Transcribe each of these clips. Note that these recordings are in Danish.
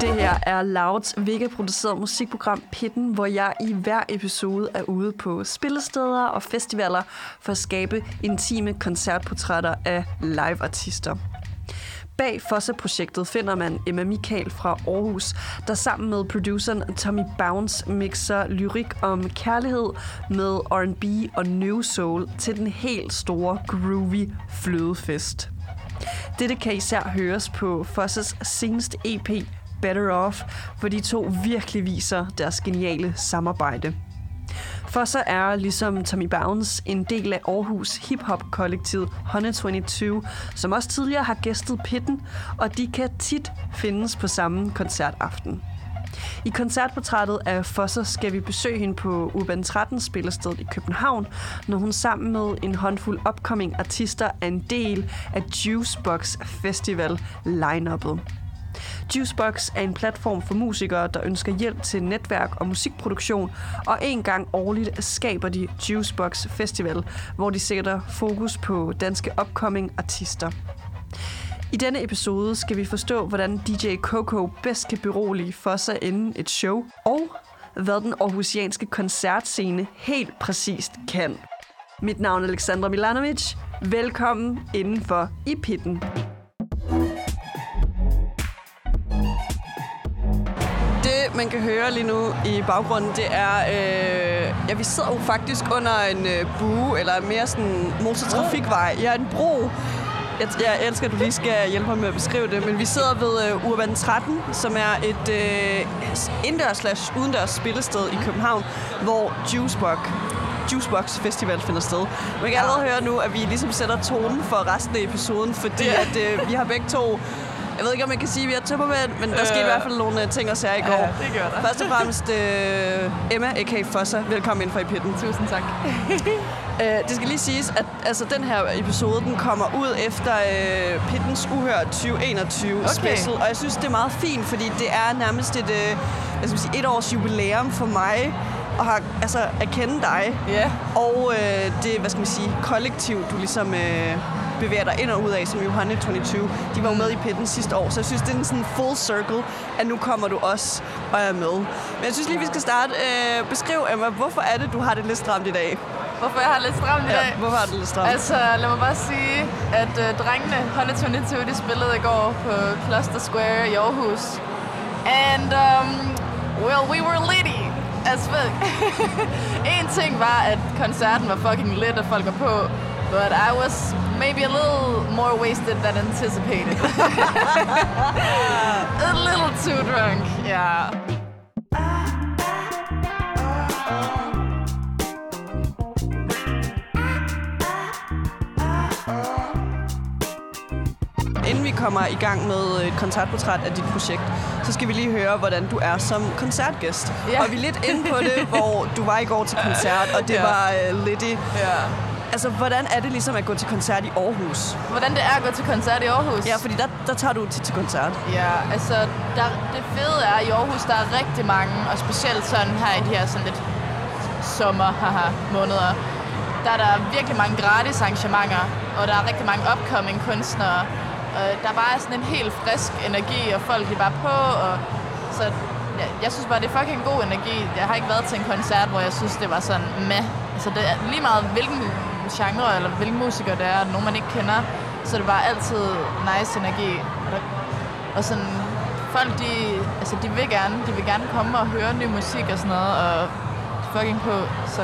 Det her er Louds Vega-produceret musikprogram Pitten, hvor jeg i hver episode er ude på spillesteder og festivaler for at skabe intime koncertportrætter af live-artister. Bag Fosse-projektet finder man Emma Michael fra Aarhus, der sammen med produceren Tommy Bounce mixer lyrik om kærlighed med R&B og New Soul til den helt store groovy flødefest. Dette kan især høres på Fosses seneste EP Better Off, hvor de to virkelig viser deres geniale samarbejde. Fosse er, ligesom Tommy Bounce, en del af Aarhus hip-hop-kollektivet Honey 22, som også tidligere har gæstet Pitten, og de kan tit findes på samme koncertaften. I koncertportrættet af Fosser skal vi besøge hende på Urban 13 spillestedet i København, når hun sammen med en håndfuld upcoming artister er en del af Juicebox Festival line-uppet. Juicebox er en platform for musikere, der ønsker hjælp til netværk og musikproduktion, og en gang årligt skaber de Juicebox Festival, hvor de sætter fokus på danske upcoming artister. I denne episode skal vi forstå, hvordan DJ Coco bedst kan berolige for sig inden et show, og hvad den aarhusianske koncertscene helt præcist kan. Mit navn er Alexandra Milanovic. Velkommen indenfor i pitten. Man kan høre lige nu i baggrunden, det er... Øh, ja, vi sidder jo faktisk under en øh, bue, eller mere sådan motortrafikvej. Ja, en bro. Jeg, jeg elsker, at du lige skal hjælpe mig med at beskrive det, men vi sidder ved øh, Urban 13, som er et øh, indendørs slash udendørs spillested i København, hvor Juicebox Juicebox Festival finder sted. Man kan allerede høre nu, at vi ligesom sætter tonen for resten af episoden, fordi at, øh, vi har begge to... Jeg ved ikke, om jeg kan sige, at vi er tømmermænd, men der skete i Øh. hvert fald nogle øh, ting og sager i går. Ja, det gør der. Først og fremmest øh, Emma, a.k.a. Fosser. Velkommen ind for i pitten. Tusind tak. Øh, det skal lige siges, at altså, den her episode den kommer ud efter øh, Pittens Uhør 2021 okay. special, og jeg synes, det er meget fint, fordi det er nærmest et, øh, hvad skal man sige, et års jubilæum for mig at, have, altså, at kende dig. Ja. Og øh, det, hvad skal man sige, kollektiv, du ligesom øh, bevæger dig ind og ud af, som Johanne 22. De var jo med i Pitten sidste år, så jeg synes, det er en sådan full circle, at nu kommer du også og er med. Men jeg synes lige, vi skal starte. Øh, beskriv, Emma, hvorfor er det, du har det lidt stramt i dag? Hvorfor jeg har lidt stramt i dag? Ja, hvorfor har det lidt stramt? Altså, lad mig bare sige, at øh, drengene, Honda 22, de spillede i går på Cluster Square i Aarhus. And, um, well, we were litty as fuck. en ting var, at koncerten var fucking lit, og folk var på. But I was maybe a little more wasted than anticipated. a little too drunk, yeah. Inden vi kommer i gang med et koncertportræt af dit projekt, så skal vi lige høre, hvordan du er som koncertgæst. Ja. Og vi er lidt inde på det, hvor du var i går til koncert, og det Ja. var uh, lidt i... Ja. Altså, hvordan er det ligesom at gå til koncert i Aarhus? Hvordan det er at gå til koncert i Aarhus? Ja, fordi der, der tager du tit til koncert. Ja, altså der, det fede er, at i Aarhus der er rigtig mange, og specielt sådan her i de her sådan lidt sommer haha, måneder, der er der virkelig mange gratis arrangementer, og der er rigtig mange upcoming kunstnere. Og der bare er sådan en helt frisk energi, og folk er bare på, og så jeg, jeg synes bare, det er fucking god energi. Jeg har ikke været til en koncert, hvor jeg synes, det var sådan med. Altså det er lige meget, hvilken genre eller hvilken musiker det er, nogen man ikke kender, så det bare altid nice energi. Og, der, og sådan, folk de, altså de vil gerne, de vil gerne komme og høre ny musik og sådan noget, og fucking på, så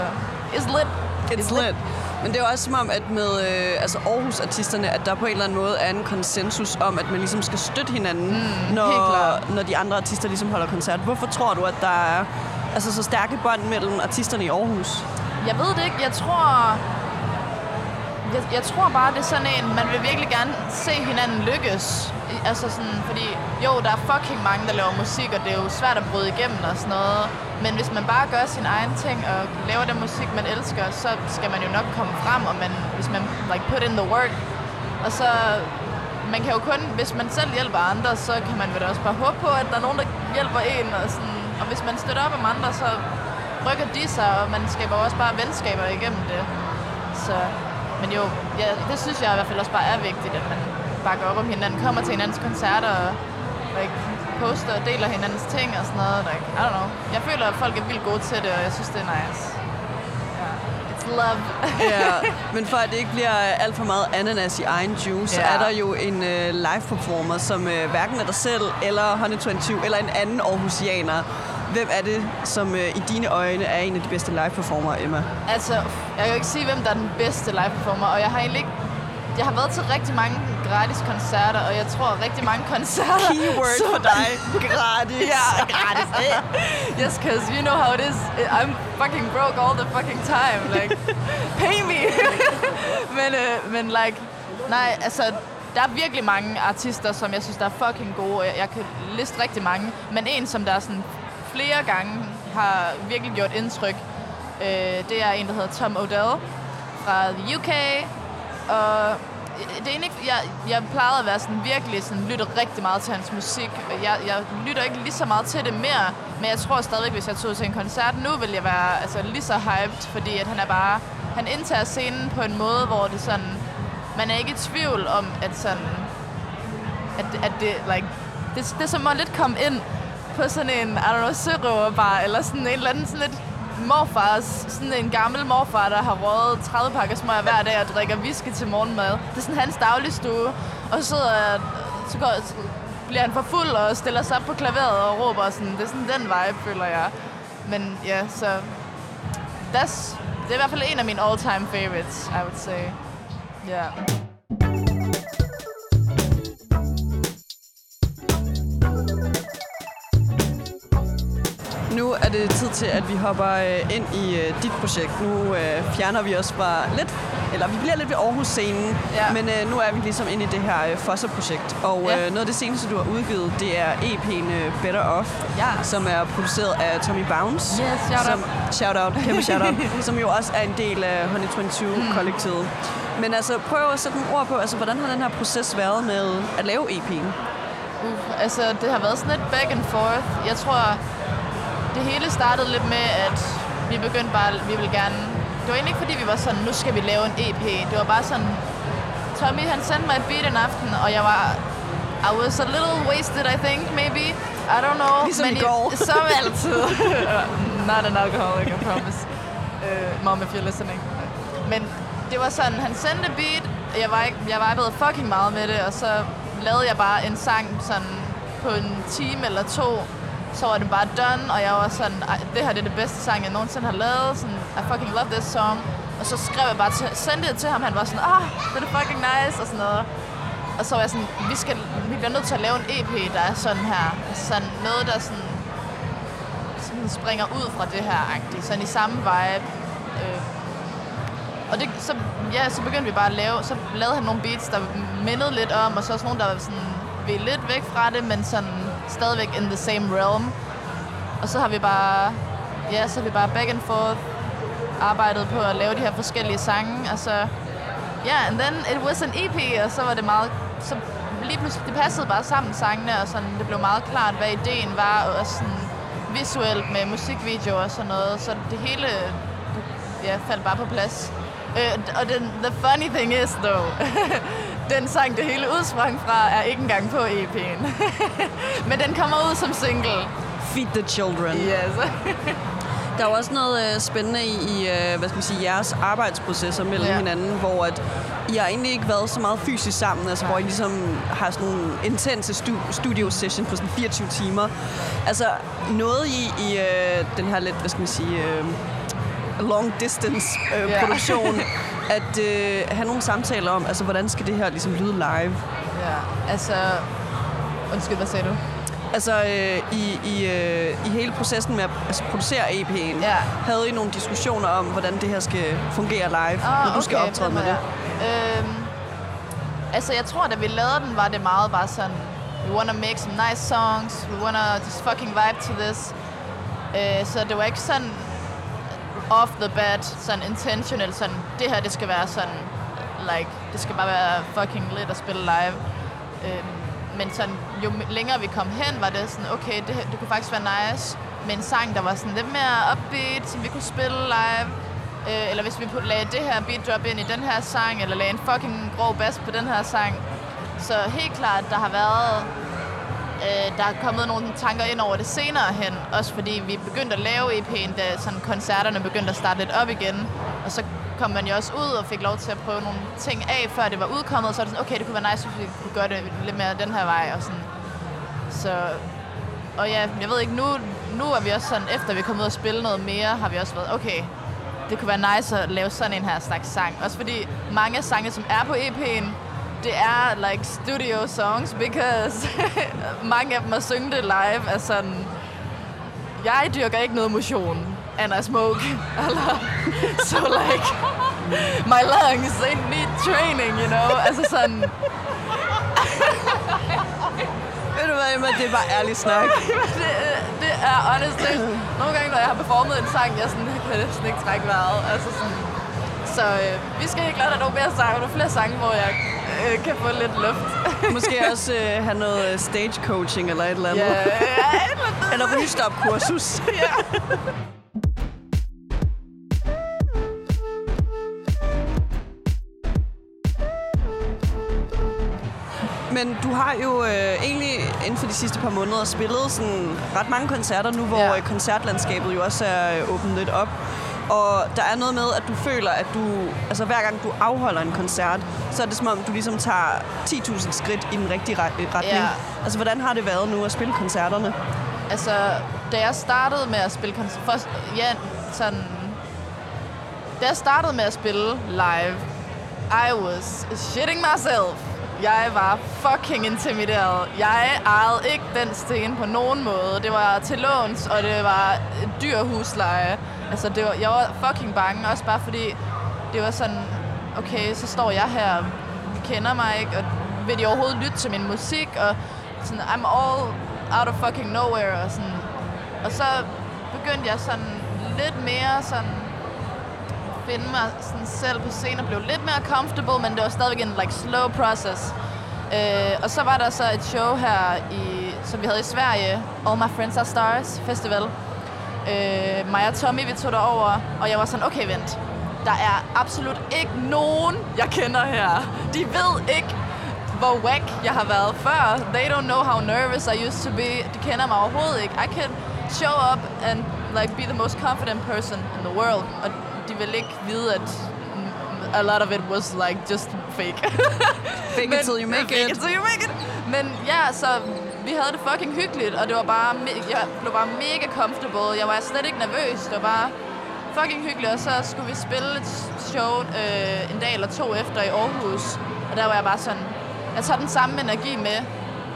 it's lit. It's lit. Men det er også som om, at med øh, altså Aarhus-artisterne, at der på en eller anden måde er en konsensus om, at man ligesom skal støtte hinanden, mm, når, når de andre artister ligesom holder koncert. Hvorfor tror du, at der er altså, så stærke bånd mellem artisterne i Aarhus? Jeg ved det ikke. Jeg tror... Jeg, jeg tror bare, det er sådan en, man vil virkelig gerne se hinanden lykkes. Altså sådan, fordi jo, der er fucking mange, der laver musik, og det er jo svært at bryde igennem og sådan noget. Men hvis man bare gør sin egen ting og laver den musik, man elsker, så skal man jo nok komme frem, og man, hvis man like, put in the work. Og så man kan jo kun, hvis man selv hjælper andre, så kan man vel også bare håbe på, at der er nogen, der hjælper en. Og, sådan, og hvis man støtter op om andre, så rykker de sig, og man skaber også bare venskaber igennem det. Så, men jo, ja, det synes jeg i hvert fald også bare er vigtigt, at man bakker op om hinanden, kommer til hinandens koncerter og like, poster og deler hinandens ting og sådan noget. Like, I don't know. Jeg føler, at folk er vildt gode til det, og jeg synes, det er nice. Yeah. It's love. ja, men for at det ikke bliver alt for meget ananas i egen juice, så Ja. er der jo en uh, live performer, som uh, hverken er dig selv, eller Honey 22, eller en anden Aarhusianer. Hvem er det, som uh, i dine øjne er en af de bedste live performere, Emma? Altså, jeg kan jo ikke sige, hvem der er den bedste live performer, og jeg har egentlig ikke... Jeg har været til rigtig mange gratis koncerter, og jeg tror rigtig mange koncerter... Keyword så- for dig. Gratis. Ja, gratis. yes, because you know how it is. I'm fucking broke all the fucking time. Like, pay me. men, øh, men like, nej, altså, der er virkelig mange artister, som jeg synes, der er fucking gode. Jeg, jeg kan liste rigtig mange. Men en, som der er sådan flere gange har virkelig gjort indtryk, øh, det er en, der hedder Tom Odell fra the UK. Og det er egentlig ikke, jeg, jeg plejede at være sådan virkelig sådan, lytte rigtig meget til hans musik. Jeg, jeg lytter ikke lige så meget til det mere, men jeg tror stadigvæk, hvis jeg tog til en koncert nu, vil jeg være altså, lige så hyped, fordi at han er bare, han indtager scenen på en måde, hvor det sådan, man er ikke i tvivl om, at sådan, at, at det, like, det, det er som at lidt komme ind på sådan en, I don't know, sørøverbar, eller sådan en eller anden sådan lidt morfars, sådan en gammel morfar, der har røget 30 pakker smøger hver dag og drikker whisky til morgenmad. Det er sådan hans dagligstue. Og så sidder jeg, så, går, så bliver han for fuld og stiller sig op på klaveret og råber sådan. Det er sådan den vibe, føler jeg. Men ja, så that's, det er i hvert fald en af mine all-time favorites, I would say. Ja. Yeah. Til, at vi hopper øh, ind i øh, dit projekt. Nu øh, fjerner vi os fra lidt, eller vi bliver lidt ved Aarhus-scenen, Ja. men nu er vi ligesom inde i det her Fossa-projekt. Og Ja. noget af det seneste, du har udgivet, det er EP'en Better Off, Ja. som er produceret af Tommy Bounce. Yes, shout som, Shout out, kæmpe shout out, som jo også er en del af Honey 22-kollektivet. Mm. Men altså, prøv at sætte nogle ord på, altså, hvordan har den her proces været med at lave EP'en? Uh, altså, det har været sådan lidt back and forth. Jeg tror, det hele startede lidt med, at vi begyndte bare, vi ville gerne... Det var egentlig ikke, fordi vi var sådan, nu skal vi lave en EP. Det var bare sådan, Tommy han sendte mig et beat en aften, og jeg var... I was a little wasted, I think, maybe. I don't know. Ligesom men i går. Som altid. Not an alcoholic, I promise. Uh, mom, if you're listening. Men det var sådan, han sendte beat, og jeg var ikke, jeg vibede fucking meget med det, og så lavede jeg bare en sang sådan på en time eller to, så var det bare done, og jeg var sådan, det her det er det bedste sang, jeg nogensinde har lavet, sådan, I fucking love this song. Og så skrev jeg bare til, sendte det til ham, han var sådan, ah, det er fucking nice, og sådan noget. Og så var jeg sådan, vi, skal, vi bliver nødt til at lave en EP, der er sådan her. Sådan noget, der sådan, sådan springer ud fra det her, agtigt. Sådan i samme vibe. Øh, og det, så, ja, så begyndte vi bare at lave, så lavede han nogle beats, der mindede lidt om, og så også nogle, der var sådan, vi lidt væk fra det, men sådan stadigvæk in the same realm. Og så har vi bare, ja, så har vi bare back and forth arbejdet på at lave de her forskellige sange, og så, ja, yeah, and then it was an EP, og så var det meget, så lige pludselig, det passede bare sammen sangene, og sådan, det blev meget klart, hvad ideen var, og også sådan visuelt med musikvideoer og sådan noget, så det hele, ja, faldt bare på plads. Øh, og den, the funny thing is, though, den sang, det hele udsprang fra, er ikke engang på EP'en. Men den kommer ud som single. Feed the children. Yes. Der er jo også noget øh, spændende i, i øh, hvad skal man sige, jeres arbejdsprocesser mellem Ja. ja. hinanden, hvor at I har egentlig ikke været så meget fysisk sammen, altså hvor I ligesom har sådan nogle intense stu- studio session på sådan 24 timer. Altså noget i, i øh, den her lidt, hvad skal man sige, øh, long distance øh, Ja. produktion, at øh, have nogle samtaler om, altså hvordan skal det her ligesom lyde live? ja, altså... Undskyld, hvad sagde du? Altså øh, i, i, øh, i hele processen med at altså, producere EP'en, Ja. havde I nogle diskussioner om, hvordan det her skal fungere live, Ah, når du skal okay, optræde med det? er- Øhm, altså, jeg tror, da vi lavede den, var det meget bare sådan, we wanna make some nice songs, we wanna just fucking vibe to this. Øh, så det var ikke sådan off the bat, sådan intentional, sådan, det her, det skal være sådan, like, det skal bare være fucking lidt at spille live. Øhm, men sådan, jo længere vi kom hen, var det sådan, okay, det, det kunne faktisk være nice med en sang, der var sådan lidt mere upbeat, som vi kunne spille live. Øh, eller hvis vi lagde det her beat drop ind i den her sang, eller lagde en fucking grov bass på den her sang. Så helt klart, der har været øh, der er kommet nogle tanker ind over det senere hen. Også fordi vi begyndte at lave EP'en, da sådan koncerterne begyndte at starte lidt op igen. Og så kom man jo også ud og fik lov til at prøve nogle ting af, før det var udkommet. Og så var det sådan, okay, det kunne være nice, hvis vi kunne gøre det lidt mere den her vej. Og sådan. Så, og ja, jeg ved ikke, nu, nu er vi også sådan, efter vi er kommet ud og spille noget mere, har vi også været, okay, det kunne være nice at lave sådan en her slags sang. Også fordi mange sange, som er på EP'en, det er like studio songs, because mange af dem at synge det live er sådan, jeg dyrker ikke noget motion, and I smoke. Eller, so like, my lungs, they need training, you know? Altså sådan... Ved du hvad, Emma, det er bare ærlig snak. det, det er honestly, nogle gange, når jeg har performet en sang, jeg sådan, jeg kan næsten ikke trække vejret. Altså sådan, så øh, vi skal ikke lade nogle mere sange, nogle flere sange, hvor jeg øh, kan få lidt luft. Måske også øh, have noget stage coaching eller et eller andet. Ja, ja, et eller andet. Eller rygestop-kursus. ja. Men du har jo øh, egentlig inden for de sidste par måneder spillet sådan ret mange koncerter nu, hvor Ja. ja. koncertlandskabet jo også er øh, åbnet lidt op. Og der er noget med, at du føler, at du, altså hver gang du afholder en koncert, så er det som om, du ligesom tager 10.000 skridt i den rigtige øh, retning. Ja. Altså, hvordan har det været nu at spille koncerterne? Altså, da jeg startede med at spille koncert... For, ja, sådan... Da jeg startede med at spille live, I was shitting myself. Jeg var fucking intimideret. Jeg ejede ikke den sten på nogen måde. Det var til låns, og det var dyr husleje. Altså, det var, jeg var fucking bange, også bare fordi det var sådan, okay, så står jeg her, de kender mig ikke, og vil de overhovedet lytte til min musik, og sådan, I'm all out of fucking nowhere, og sådan. Og så begyndte jeg sådan lidt mere sådan finde mig sådan selv på scenen og blev lidt mere comfortable, men det var stadigvæk en like, slow process. Øh, og så var der så et show her, i, som vi havde i Sverige, All My Friends Are Stars Festival. Øh, mig og Tommy, vi tog derover, og jeg var sådan, okay, vent. Der er absolut ikke nogen, jeg kender her. De ved ikke, hvor whack jeg har været før. They don't know how nervous I used to be. De kender mig overhovedet ikke. I can show up and like be the most confident person in the world. Og de vil ikke vide, at a lot of it was like just fake. Fake it till you make fake it. it till you make it. Men ja, så vi havde det fucking hyggeligt, og det var bare, me- jeg blev bare mega comfortable. Jeg var slet ikke nervøs. Det var bare fucking hyggeligt, og så skulle vi spille et show øh, en dag eller to efter i Aarhus. Og der var jeg bare sådan, jeg tager den samme energi med,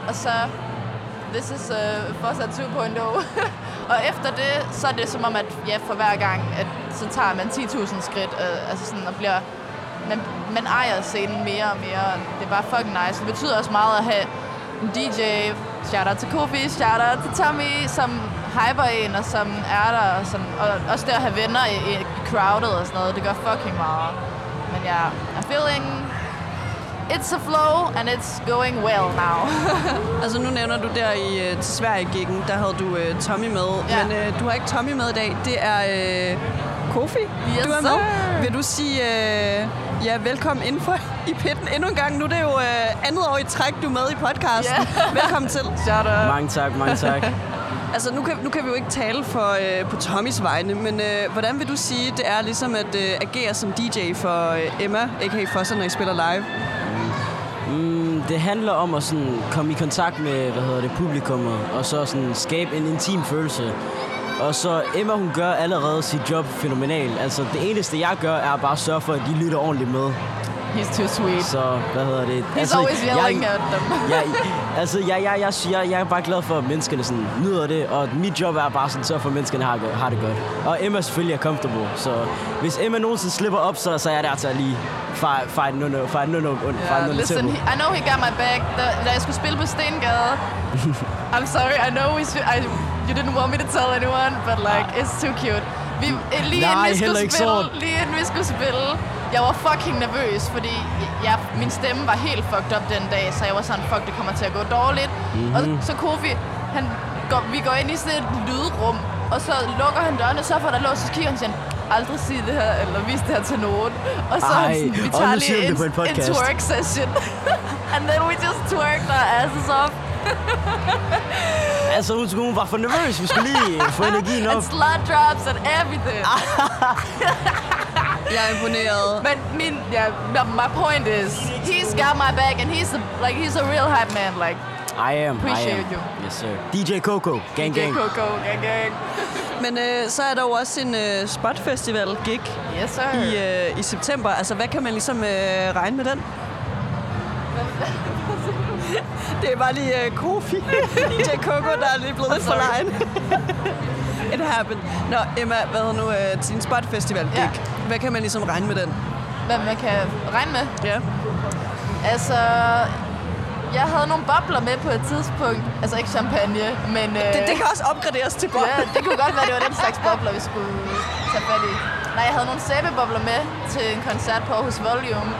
og så, this is uh, fortsat 2.0. og efter det, så er det som om, at ja, for hver gang, at så tager man 10.000 skridt, øh, altså sådan, og bliver, man, man ejer scenen mere og mere. Det er bare fucking nice. Det betyder også meget at have en DJ, shout out til Kofi, shout out til Tommy, som hyper en, og som er der, og, som, og også det at have venner i, i crowded og sådan noget, det gør fucking meget. Men ja, I'm feeling it's a flow, and it's going well now. Altså nu nævner du der i uh, til Sverige-giggen, der havde du uh, Tommy med. Ja. Men uh, du har ikke Tommy med i dag. Det er uh, Kofi, Yes, du er med. sir. Vil du sige uh, ja, velkommen indenfor i pitten endnu en gang? Nu er det jo uh, andet år i træk, du er med i podcasten. Ja. Velkommen til. Shout out. Mange tak, mange tak. Altså nu kan, nu kan vi jo ikke tale for, uh, på Tommys vegne, men uh, hvordan vil du sige, det er ligesom at uh, agere som DJ for uh, Emma, a.k.a. Fosser, når I spiller live? Mm, det handler om at sådan komme i kontakt med, hvad hedder det, publikummet, og så sådan skabe en intim følelse. Og så Emma, hun gør allerede sit job fænomenalt. Altså, det eneste, jeg gør, er bare at sørge for, at de lytter ordentligt med. He's too sweet. Så, hvad hedder det? He's always yelling jeg, at them. jeg, altså, jeg, jeg, jeg, jeg, jeg er bare glad for, at menneskene sådan nyder det, og mit job er bare sådan sørge for, at menneskene har, har det godt. Og Emma selvfølgelig er comfortable, så hvis Emma nogensinde slipper op, så, så er jeg der til at lige fejre fej no no, fejre no no, fejre Yeah, no listen, he, I know he got my back. Da, da jeg skulle spille på Stengade, I'm sorry, I know we should, I, you didn't want me to tell anyone, but like, it's too cute. Vi, lige, Nej, inden vi skulle spille, lige inden vi skulle spille, jeg var fucking nervøs, fordi jeg, min stemme var helt fucked up den dag, så jeg var sådan, fuck, det kommer til at gå dårligt. Mm-hmm. Og så Kofi, han går, vi går ind i sådan et lydrum, og så lukker han dørene, så får der lås, så kigger han siger, aldrig sige det her, eller vis det her til nogen. Og så Ej, sådan, vi tager lige en, en twerk session. And then we just twerked our asses off. Altså, hun, hun var for nervøs. Vi skulle lige få energien op. And slut drops and everything. Jeg er imponeret. But min, yeah, my point is, he's got my back, and he's a, like he's a real hype man. Like I am, I Appreciate am. you. Yes, sir. DJ Coco, gang, DJ gang. Coco, gang gang. Men øh, så er der jo også en øh, Spot Festival gig Yes sir. i, øh, i september. Altså, hvad kan man ligesom øh, regne med den? det er bare lige øh, Kofi. DJ Coco, der er lige blevet lidt for lejen. It happened. Nå, Emma, hvad hedder nu øh, din Spot Festival gig? Ja. Hvad kan man ligesom regne med den? Hvad man kan regne med. Ja. Altså, jeg havde nogle bobler med på et tidspunkt. Altså ikke champagne, men... Øh, Det, det kan også opgraderes til bob. Ja, det kunne godt være, det var den slags bobler, vi skulle tage fat i. Nej, jeg havde nogle sæbebobler med til en koncert på Aarhus Volume.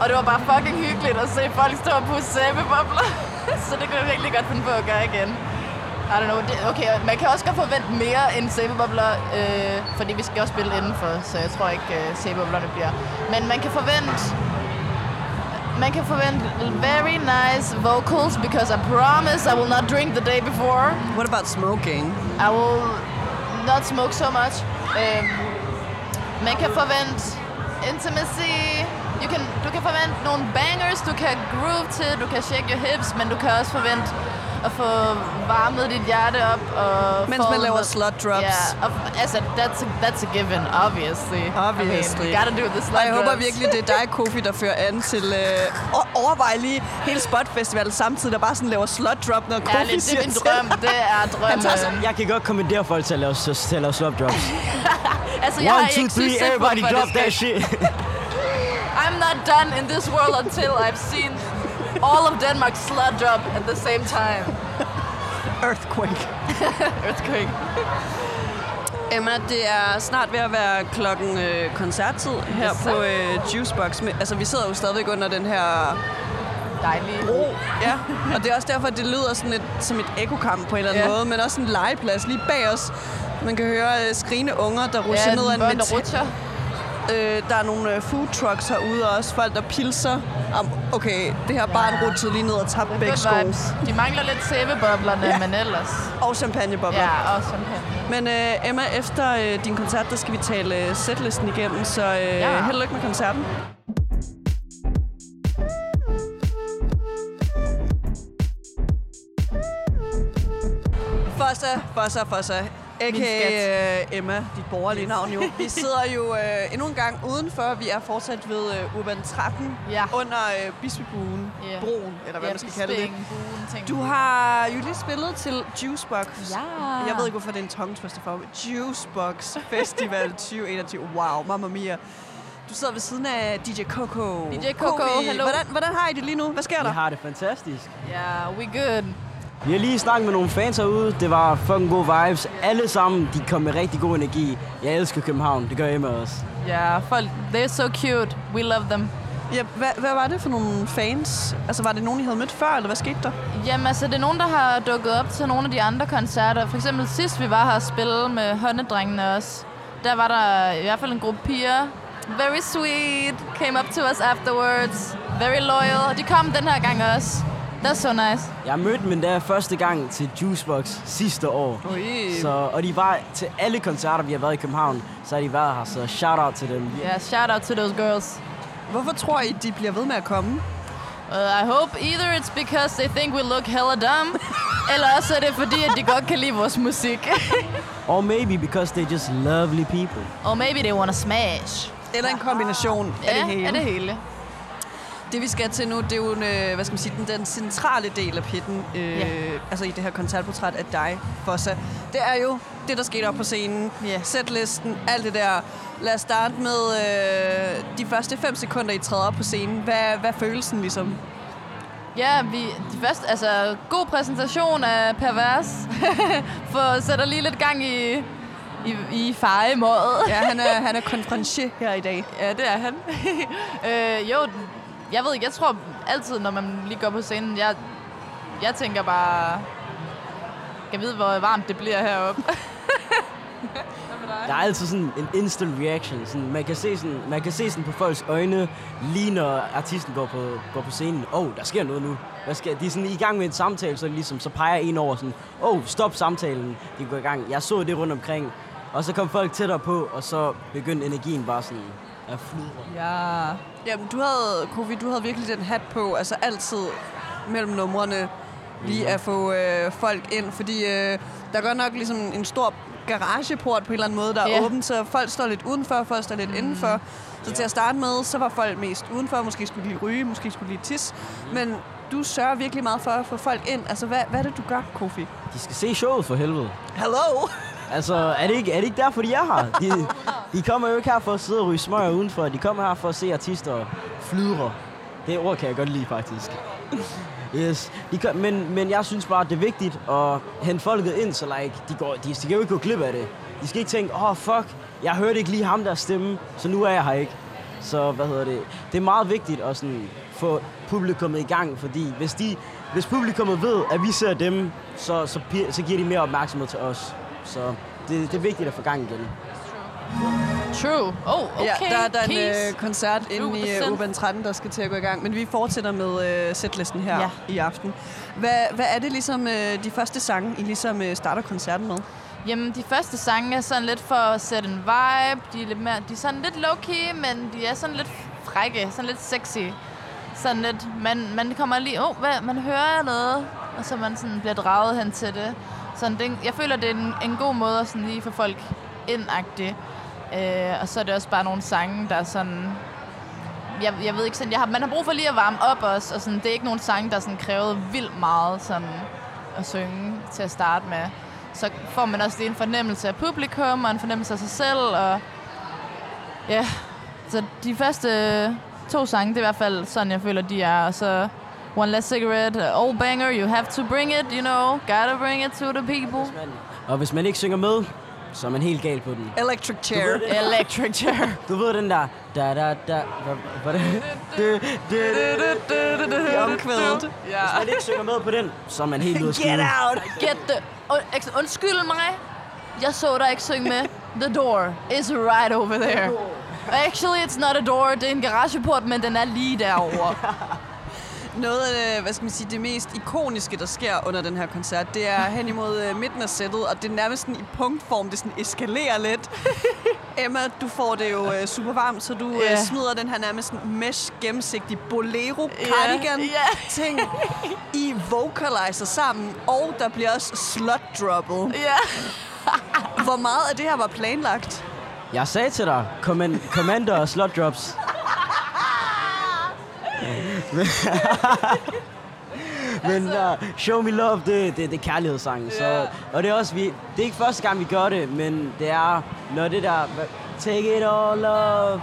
Og det var bare fucking hyggeligt at se folk stå og pusse sæbebobler. Så det kunne jeg virkelig godt finde på at gøre igen. I don't know. Det, okay, man kan også godt forvente mere end sæbebobler, øh, fordi vi skal også spille indenfor, så jeg tror ikke, øh, sæbeboblerne bliver. Men man kan forvente man kan forvente very nice vocals, because I promise I will not drink the day before. What about smoking? I will not smoke so much. Um, man kan forvente intimacy. You can, du kan forvente nogle bangers, du kan groove til, du kan shake your hips, men du kan også forvente at få varmet dit hjerte op. Og Mens man laver noget- slut drops. Ja, og, altså, that's a, that's a given, obviously. Obviously. I mean, gotta do the slut Og jeg håber drops. virkelig, det er dig, Kofi, der fører an til... Øh, og overvej lige hele Spot Festival samtidig, der bare sådan laver slut drop, når Kofi Ærligt, det siger er min til. drøm. Det er drømmen. Altså, jeg kan godt kommandere folk til at lave, til at lave slop drops. altså, jeg One, two, three, everybody for det drop that shit. I'm not done in this world until I've seen all of Denmark slut drop at the same time. Earthquake. Earthquake. Emma, det er snart ved at være klokken øh, koncerttid her på øh, Juicebox. Men, altså, vi sidder jo stadigvæk under den her Dejlig. bro. Ja, og det er også derfor, at det lyder sådan et, som et ekokamp på en eller anden Ja. måde, men også en legeplads lige bag os. Man kan høre øh, skrigende unger, der rusher Ja, ned ad en metal-. Øh, der er nogle øh, food trucks herude også. Folk, der pilser. Um, okay, det her barn rutsede lige ned og tabte begge sko. De mangler lidt sæbeboblerne, Ja. men ellers. Og champagnebobler. Ja, og champagne. Men øh, Emma, efter øh, din koncert, der skal vi tale øh, setlisten igennem, så øh, Ja. held og lykke med koncerten. Fossa, Fossa, Fossa. A.k.a. øh, Emma, dit borgerlige navn jo. Vi sidder jo øh, endnu en gang udenfor. Vi er fortsat ved øh, Urban 13 Ja. under øh, Bispebuen, Ja. broen, eller hvad ja, man skal kalde det. Buen. Du har jo lige spillet til Juicebox. Ja. Jeg ved ikke, hvorfor det er en tongtwister for Juicebox Festival 2021. Wow, mamma mia. Du sidder ved siden af DJ Coco. DJ Coco, hello. Hvordan, hvordan har I det lige nu? Hvad sker Vi der? har det fantastisk. Ja, we good. Vi har lige snakket med nogle fans herude. Det var fucking gode vibes. Alle sammen, de kom med rigtig god energi. Jeg elsker København. Det gør Emma også. Ja, folk, they're so cute. We love them. Ja, hvad, hvad var det for nogle fans? Altså, var det nogen, I havde mødt før, eller hvad skete der? Jamen, altså, det er nogen, der har dukket op til nogle af de andre koncerter. For eksempel sidst, vi var her og spille med Håndedrengene også. Der var der i hvert fald en gruppe piger. Very sweet. Came up to us afterwards. Very loyal. Og de kom den her gang også. That's so nice. Jeg mødte dem der første gang til Juicebox sidste år. Ui. Så, og de var til alle koncerter, vi har været i København, så har de været her. Så shout out til dem. Yeah, shout out to those girls. Hvorfor tror I, de bliver ved med at komme? Uh, I hope either it's because they think we look hella dumb, eller også er det fordi, at de godt kan lide vores musik. Or maybe because they're just lovely people. Or maybe they wanna smash. Eller en kombination af det hele? er det hele. Det vi skal til nu, det er jo en, øh, hvad skal man sige, den, den centrale del af pitten, øh, Ja. altså i det her koncertportræt af dig, Fossa. Det er jo det, der skete op på scenen, Ja. setlisten, alt det der. Lad os starte med øh, de første 5 sekunder, I træder op på scenen. Hvad, hvad er følelsen ligesom? Ja, vi, de første, altså, god præsentation af Pervers. For sætter lige lidt gang i, i, i faremåret. Ja, han er, han er konferencier her i dag. Ja, det er han. øh, jo, jeg ved ikke, jeg tror altid, når man lige går på scenen, jeg, jeg tænker bare, jeg ved, hvor varmt det bliver heroppe. Der er altid sådan en instant reaction. Sådan, man, kan se sådan, man kan se sådan på folks øjne, lige når artisten går på, går på scenen. Åh, oh, der sker noget nu. Hvad sker? de er sådan i gang med en samtale, så, ligesom, så peger en over sådan, åh, oh, stop samtalen. De går i gang. Jeg så det rundt omkring. Og så kom folk tættere på, og så begyndte energien bare sådan at flyde. Ja. Jamen, du havde, Kofi, du havde virkelig den hat på, altså altid mellem numrene, lige at få øh, folk ind, fordi øh, der går nok ligesom en stor garageport på en eller anden måde, der er Ja. åben, så folk står lidt udenfor, folk står lidt indenfor. Så til at starte med, så var folk mest udenfor, måske skulle de lige ryge, måske skulle de lige tisse, men du sørger virkelig meget for at få folk ind. Altså, hvad, hvad er det, du gør, Kofi? De skal se showet for helvede. Hello! Altså, er det ikke, er det ikke derfor, de er her? De, de kommer jo ikke her for at sidde og ryge smøger udenfor. De kommer her for at se artister flydre. Det ord kan jeg godt lide, faktisk. Yes. De kan, men, men jeg synes bare, det er vigtigt at hente folket ind, så like, de, går, de, de skal jo ikke gå glip af det. De skal ikke tænke, åh oh, fuck, jeg hørte ikke lige ham der stemme, så nu er jeg her ikke. Så hvad hedder det? Det er meget vigtigt at sådan, få publikummet i gang, fordi hvis, de, hvis publikummet ved, at vi ser dem, så, så, så giver de mere opmærksomhed til os. Så det, det er vigtigt at få gang igen. True. Oh, okay. Ja, der, der er en øh, koncert inde i øh, 100%. Urban 13, der skal til at gå i gang. Men vi fortsætter med øh, setlisten her Ja. i aften. Hvad, hvad er det ligesom øh, de første sange, I ligesom øh, starter koncerten med? Jamen, de første sange er sådan lidt for at sætte en vibe. De er, lidt mere, de er sådan lidt low-key, men de er sådan lidt frække, sådan lidt sexy. Sådan lidt, man, man kommer lige, oh, hvad, man hører noget, og så man sådan bliver draget hen til det. Sådan, det, jeg føler, det er en, en god måde at sådan lige få folk indagtigt. Øh, og så er det også bare nogle sange, der er sådan... Jeg, jeg ved ikke sådan, jeg har, man har brug for lige at varme op også, og sådan, det er ikke nogen sange, der sådan krævede vildt meget sådan, at synge til at starte med. Så får man også lige en fornemmelse af publikum, og en fornemmelse af sig selv, og ja, så de første to sange, det er i hvert fald sådan, jeg føler, de er, og så One Less Cigarette, Old Banger, You Have to Bring It, you know, gotta bring it to the people. Og hvis man ikke synger med, så er man helt gal på den. Electric Chair. ved. Electric Chair. Du ved den der... Da, da, da, hvad, det? Det, det, Det er omkvædet. Ja. Hvis man ikke synger med på den, så er man helt ude. Get out! Get the... Und, undskyld mig. Jeg så dig ikke synge med. The door is right over there. Actually, it's not a door. Det er en garageport, men den er lige derovre. Noget af det, hvad skal man sige, det mest ikoniske, der sker under den her koncert, det er hen imod øh, midten af sættet, og det er nærmest sådan i punktform, det sådan eskalerer lidt. Emma, du får det jo øh, super varmt, så du Ja. øh, smider den her nærmest mesh gennemsigtig bolero cardigan ja. ting. I vocalizer sammen, og der bliver også slut droppet. Ja. Hvor meget af det her var planlagt? Jeg sagde til dig, command, Commander og Slot Drops. Men uh, Show Me Love, det, det, det er kærlighedssangen. Så, og det er også, vi, det er ikke første gang, vi gør det, men det er, når det der, take it all off,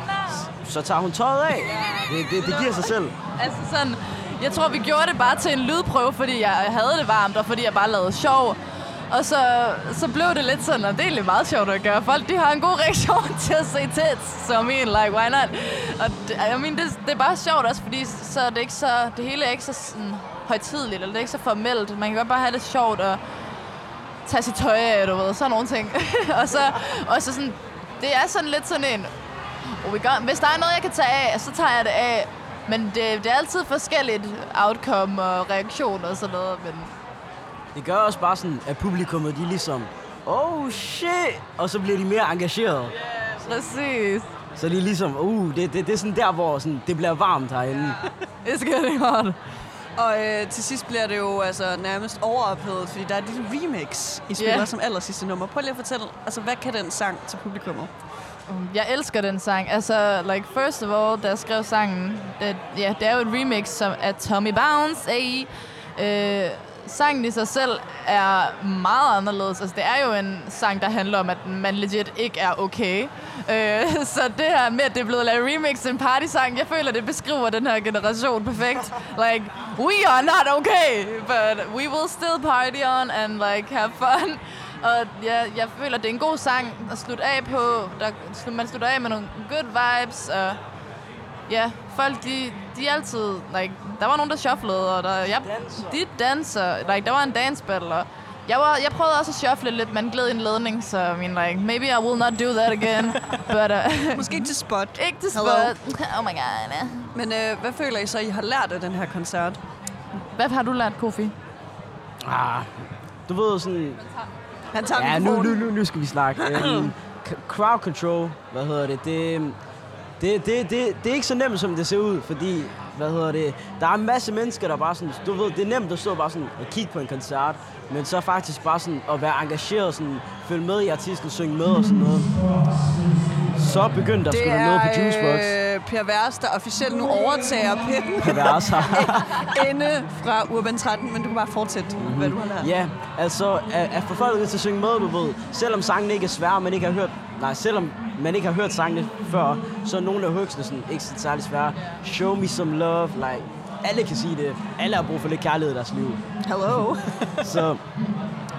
så tager hun tøjet af. Det, det, det giver sig selv. Altså sådan, jeg tror, vi gjorde det bare til en lydprøve, fordi jeg havde det varmt, og fordi jeg bare lavede sjov. Og så, så blev det lidt sådan, og det er egentlig meget sjovt at gøre. Folk, de har en god reaktion til at se tits, så I mean, like, why not? Og det, I mean, det, det er bare sjovt også, fordi så er det ikke så, det hele er ikke så sådan, højtidligt, eller det er ikke så formelt. Man kan godt bare have det sjovt og tage sit tøj af, du ved, sådan nogle ting. og, så, og så sådan, det er sådan lidt sådan en, oh my God, hvis der er noget, jeg kan tage af, så tager jeg det af. Men det, det er altid forskelligt outcome og reaktion og sådan noget. Men det gør også bare sådan, at publikummet, de er ligesom, oh shit, og så bliver de mere engageret. præcis. Så de er ligesom, uh, det, det, det er sådan der, hvor sådan, det bliver varmt herinde. It's getting hot. Og øh, til sidst bliver det jo altså, nærmest overophedet, fordi der er et lille remix, I spiller Ja. som aller sidste nummer. Prøv lige at fortælle, altså, hvad kan den sang til publikummet? Jeg elsker den sang. Altså, like, first of all, da jeg skrev sangen, det, ja, det er jo et remix som af Tommy Bounce, A.I. Øh, sangen i sig selv er meget anderledes. Altså, det er jo en sang, der handler om, at man legit ikke er okay. Øh, så det her med, at det er blevet lavet remix en party-sang, jeg føler, det beskriver den her generation perfekt. Like, we are not okay, but we will still party on and like have fun. Og ja, jeg føler, det er en god sang at slutte af på. Der, man slutter af med nogle good vibes, og ja, folk, de, de altid, like, der var nogen, der shufflede, og der, jeg, de danser, like, der var en dance battle, og jeg, var, jeg prøvede også at shuffle lidt, men gled i en ledning, så I mean, like, maybe I will not do that again. but, uh, Måske til spot. ikke til Hello. spot. Oh my god. ja. Men øh, hvad føler I så, I har lært af den her koncert? Hvad har du lært, Kofi? Ah, du ved sådan... Han tager Ja, nu, nu, nu, nu skal vi snakke. Um, crowd control, hvad hedder det? Det, det, det, det, det er ikke så nemt, som det ser ud, fordi, hvad hedder det, der er en masse mennesker, der bare sådan, du ved, det er nemt at stå bare sådan og kigge på en koncert, men så faktisk bare sådan at være engageret, sådan, følge med i artisten, synge med og sådan noget. Så begyndte der da noget på Juicebox. øh, Per Vers, der officielt nu overtager pitten Pervers her. inde fra Urban 13, men du kan bare fortsætte, mm-hmm. hvad du har lært. Ja, altså at, at få folk til at synge med, du ved. Selvom sangen ikke er svær, man ikke har hørt... Nej, selvom man ikke har hørt sangene før, så er nogle af højsene sådan ikke så særlig svære. Show me some love, like... Alle kan sige det. Alle har brug for lidt kærlighed i deres liv. Hello. Så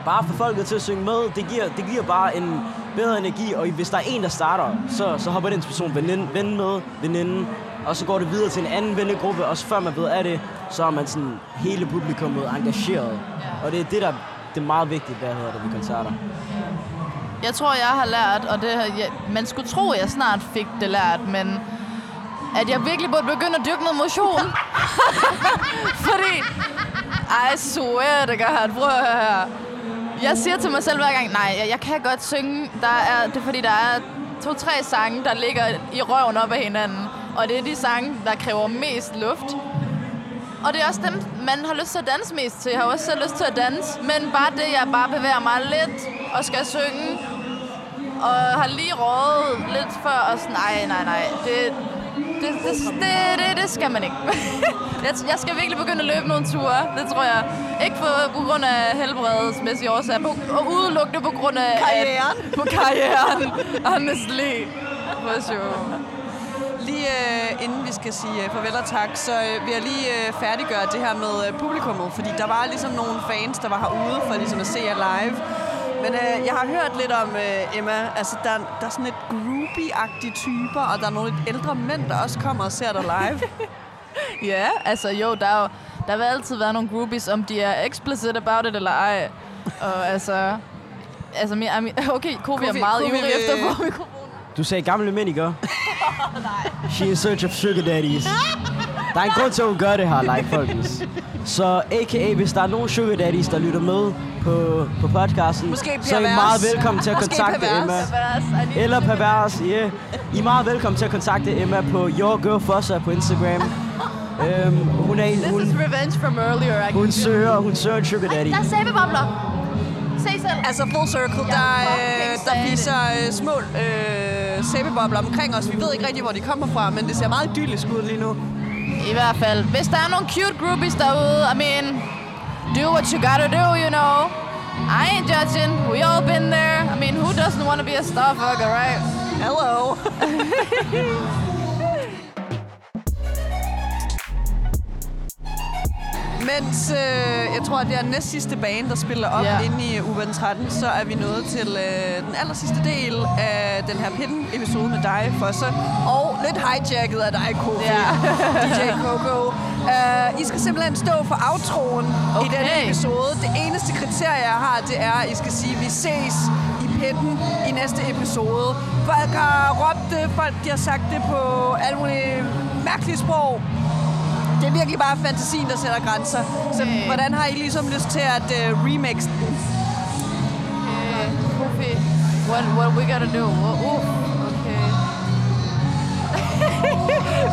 bare få folket til at synge med, det giver, det giver bare en bedre energi. Og hvis der er en, der starter, så, så hopper den person veninde, ven med, veninden. Og så går det videre til en anden vennegruppe. Og så før man ved af det, så er man sådan hele publikummet engageret. Og det er det, der det er meget vigtigt, hvad hedder det ved koncerter. Jeg tror, jeg har lært, og det, jeg, man skulle tro, jeg snart fik det lært, men at jeg virkelig burde begynde at dyrke noget motion. Fordi, I swear to God, prøv at høre her. Jeg siger til mig selv hver gang, nej, jeg, jeg kan godt synge. Der er, det er fordi, der er to-tre sange, der ligger i røven op af hinanden. Og det er de sange, der kræver mest luft. Og det er også dem, man har lyst til at danse mest til. Jeg har også selv lyst til at danse. Men bare det, jeg bare bevæger mig lidt og skal synge, og har lige rådet lidt før, og sådan, nej, nej, nej, det, det, det, det, det, det skal man ikke. jeg, jeg skal virkelig begynde at løbe nogle ture, det tror jeg. Ikke på, på grund af helbredsmæssige årsager, på, og udelukkende på grund af... Karrieren. At, på karrieren, honestly. For sure. Lige øh, inden vi skal sige øh, farvel og tak, så øh, vil jeg lige øh, færdiggøre det her med øh, publikummet, fordi der var ligesom nogle fans, der var herude for ligesom at se jer live. Men øh, jeg har hørt lidt om øh, Emma, altså der, der er sådan lidt groupie-agtige typer, og der er nogle lidt ældre mænd, der også kommer og ser dig live. Ja, altså jo, der, er jo, der vil altid være nogle groupies, om de er explicit about it eller ej. Og altså... Altså, okay, Kobi er meget ivrig vil- efter få mikrofonen. Du sagde gamle mænd, ikke? She in search of sugar daddies. Der er en grund til, at hun gør det her, like folkens. Så a.k.a. hvis der er nogen sugar daddies, der lytter med på, på podcasten, Måske så er I meget velkommen til at Måske kontakte pervers. Emma. Pervers, Eller pervers, yeah. I er meget velkommen til at kontakte Emma på Your Girl Fosser på Instagram. øhm, hun, er, This is revenge from earlier, I hun søger, hun søger en sugar daddy. Der er sæbebobler. Se selv. Altså full circle, der, øh, der viser øh, små øh, sæbebobler omkring os. Vi ved ikke rigtig, hvor de kommer fra, men det ser meget idyllisk ud lige nu. I hvert fald. Hvis der er nogle cute groupies derude, I mean, do what you gotta do, you know. I ain't judging. We all been there. I mean, who doesn't want to be a star fucker, right? Hello. Mens øh, jeg tror, at det er næst sidste bane, der spiller op yeah. inde i Uban 13, så er vi nået til øh, den aller sidste del af den her Pitten-episode med dig, Fosse. Og lidt hijacket af dig, Kofi. Ja. DJ Coco. Uh, I skal simpelthen stå for outroen okay. i Okay. episode. Det eneste kriterie, jeg har, det er, at I skal sige, at vi ses i Pitten i næste episode. Folk har råbt det, folk de har sagt det på alle mulige mærkelige sprog. Det er virkelig bare fantasien, der sætter grænser. Så Okay. hvordan har I ligesom lyst til at uh, remix den? Okay, Kofi, what, what we gotta do? Uh, uh, okay.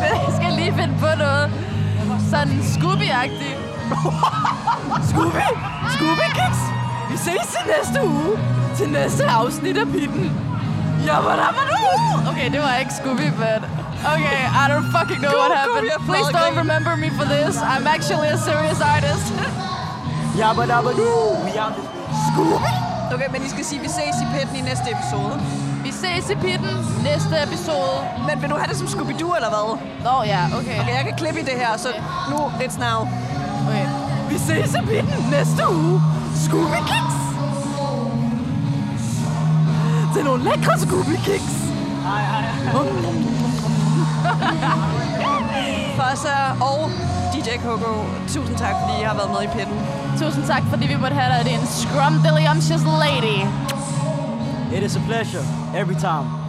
jeg skal lige finde på noget. Sådan Scooby-agtigt. Scooby! Scooby-Kids! Vi ses i næste uge til næste afsnit af Pitten. Yamadamadu! Okay, det var ikke Scooby, but... Okay, I don't fucking know Go, what happened. Please don't remember me for this. I'm actually a serious artist. Yabba dabba doo, we out this bitch. Scooby! Okay, men I skal sige, at vi ses i Pitten i næste episode. Vi ses i Pitten næste episode. Men vil du have det som Scooby-Doo eller hvad? Nå ja, okay. Okay, jeg kan klippe i det her, så nu, it's now. okay. Vi ses i Pitten næste uge. Scooby Kicks! til nogle lækre Scooby Kicks. Fossa og DJ Coco, tusind tak, fordi I har været med i pitten. Tusind tak, fordi vi måtte have dig. Det er en scrumdiddlyumptious lady. It is a pleasure every time.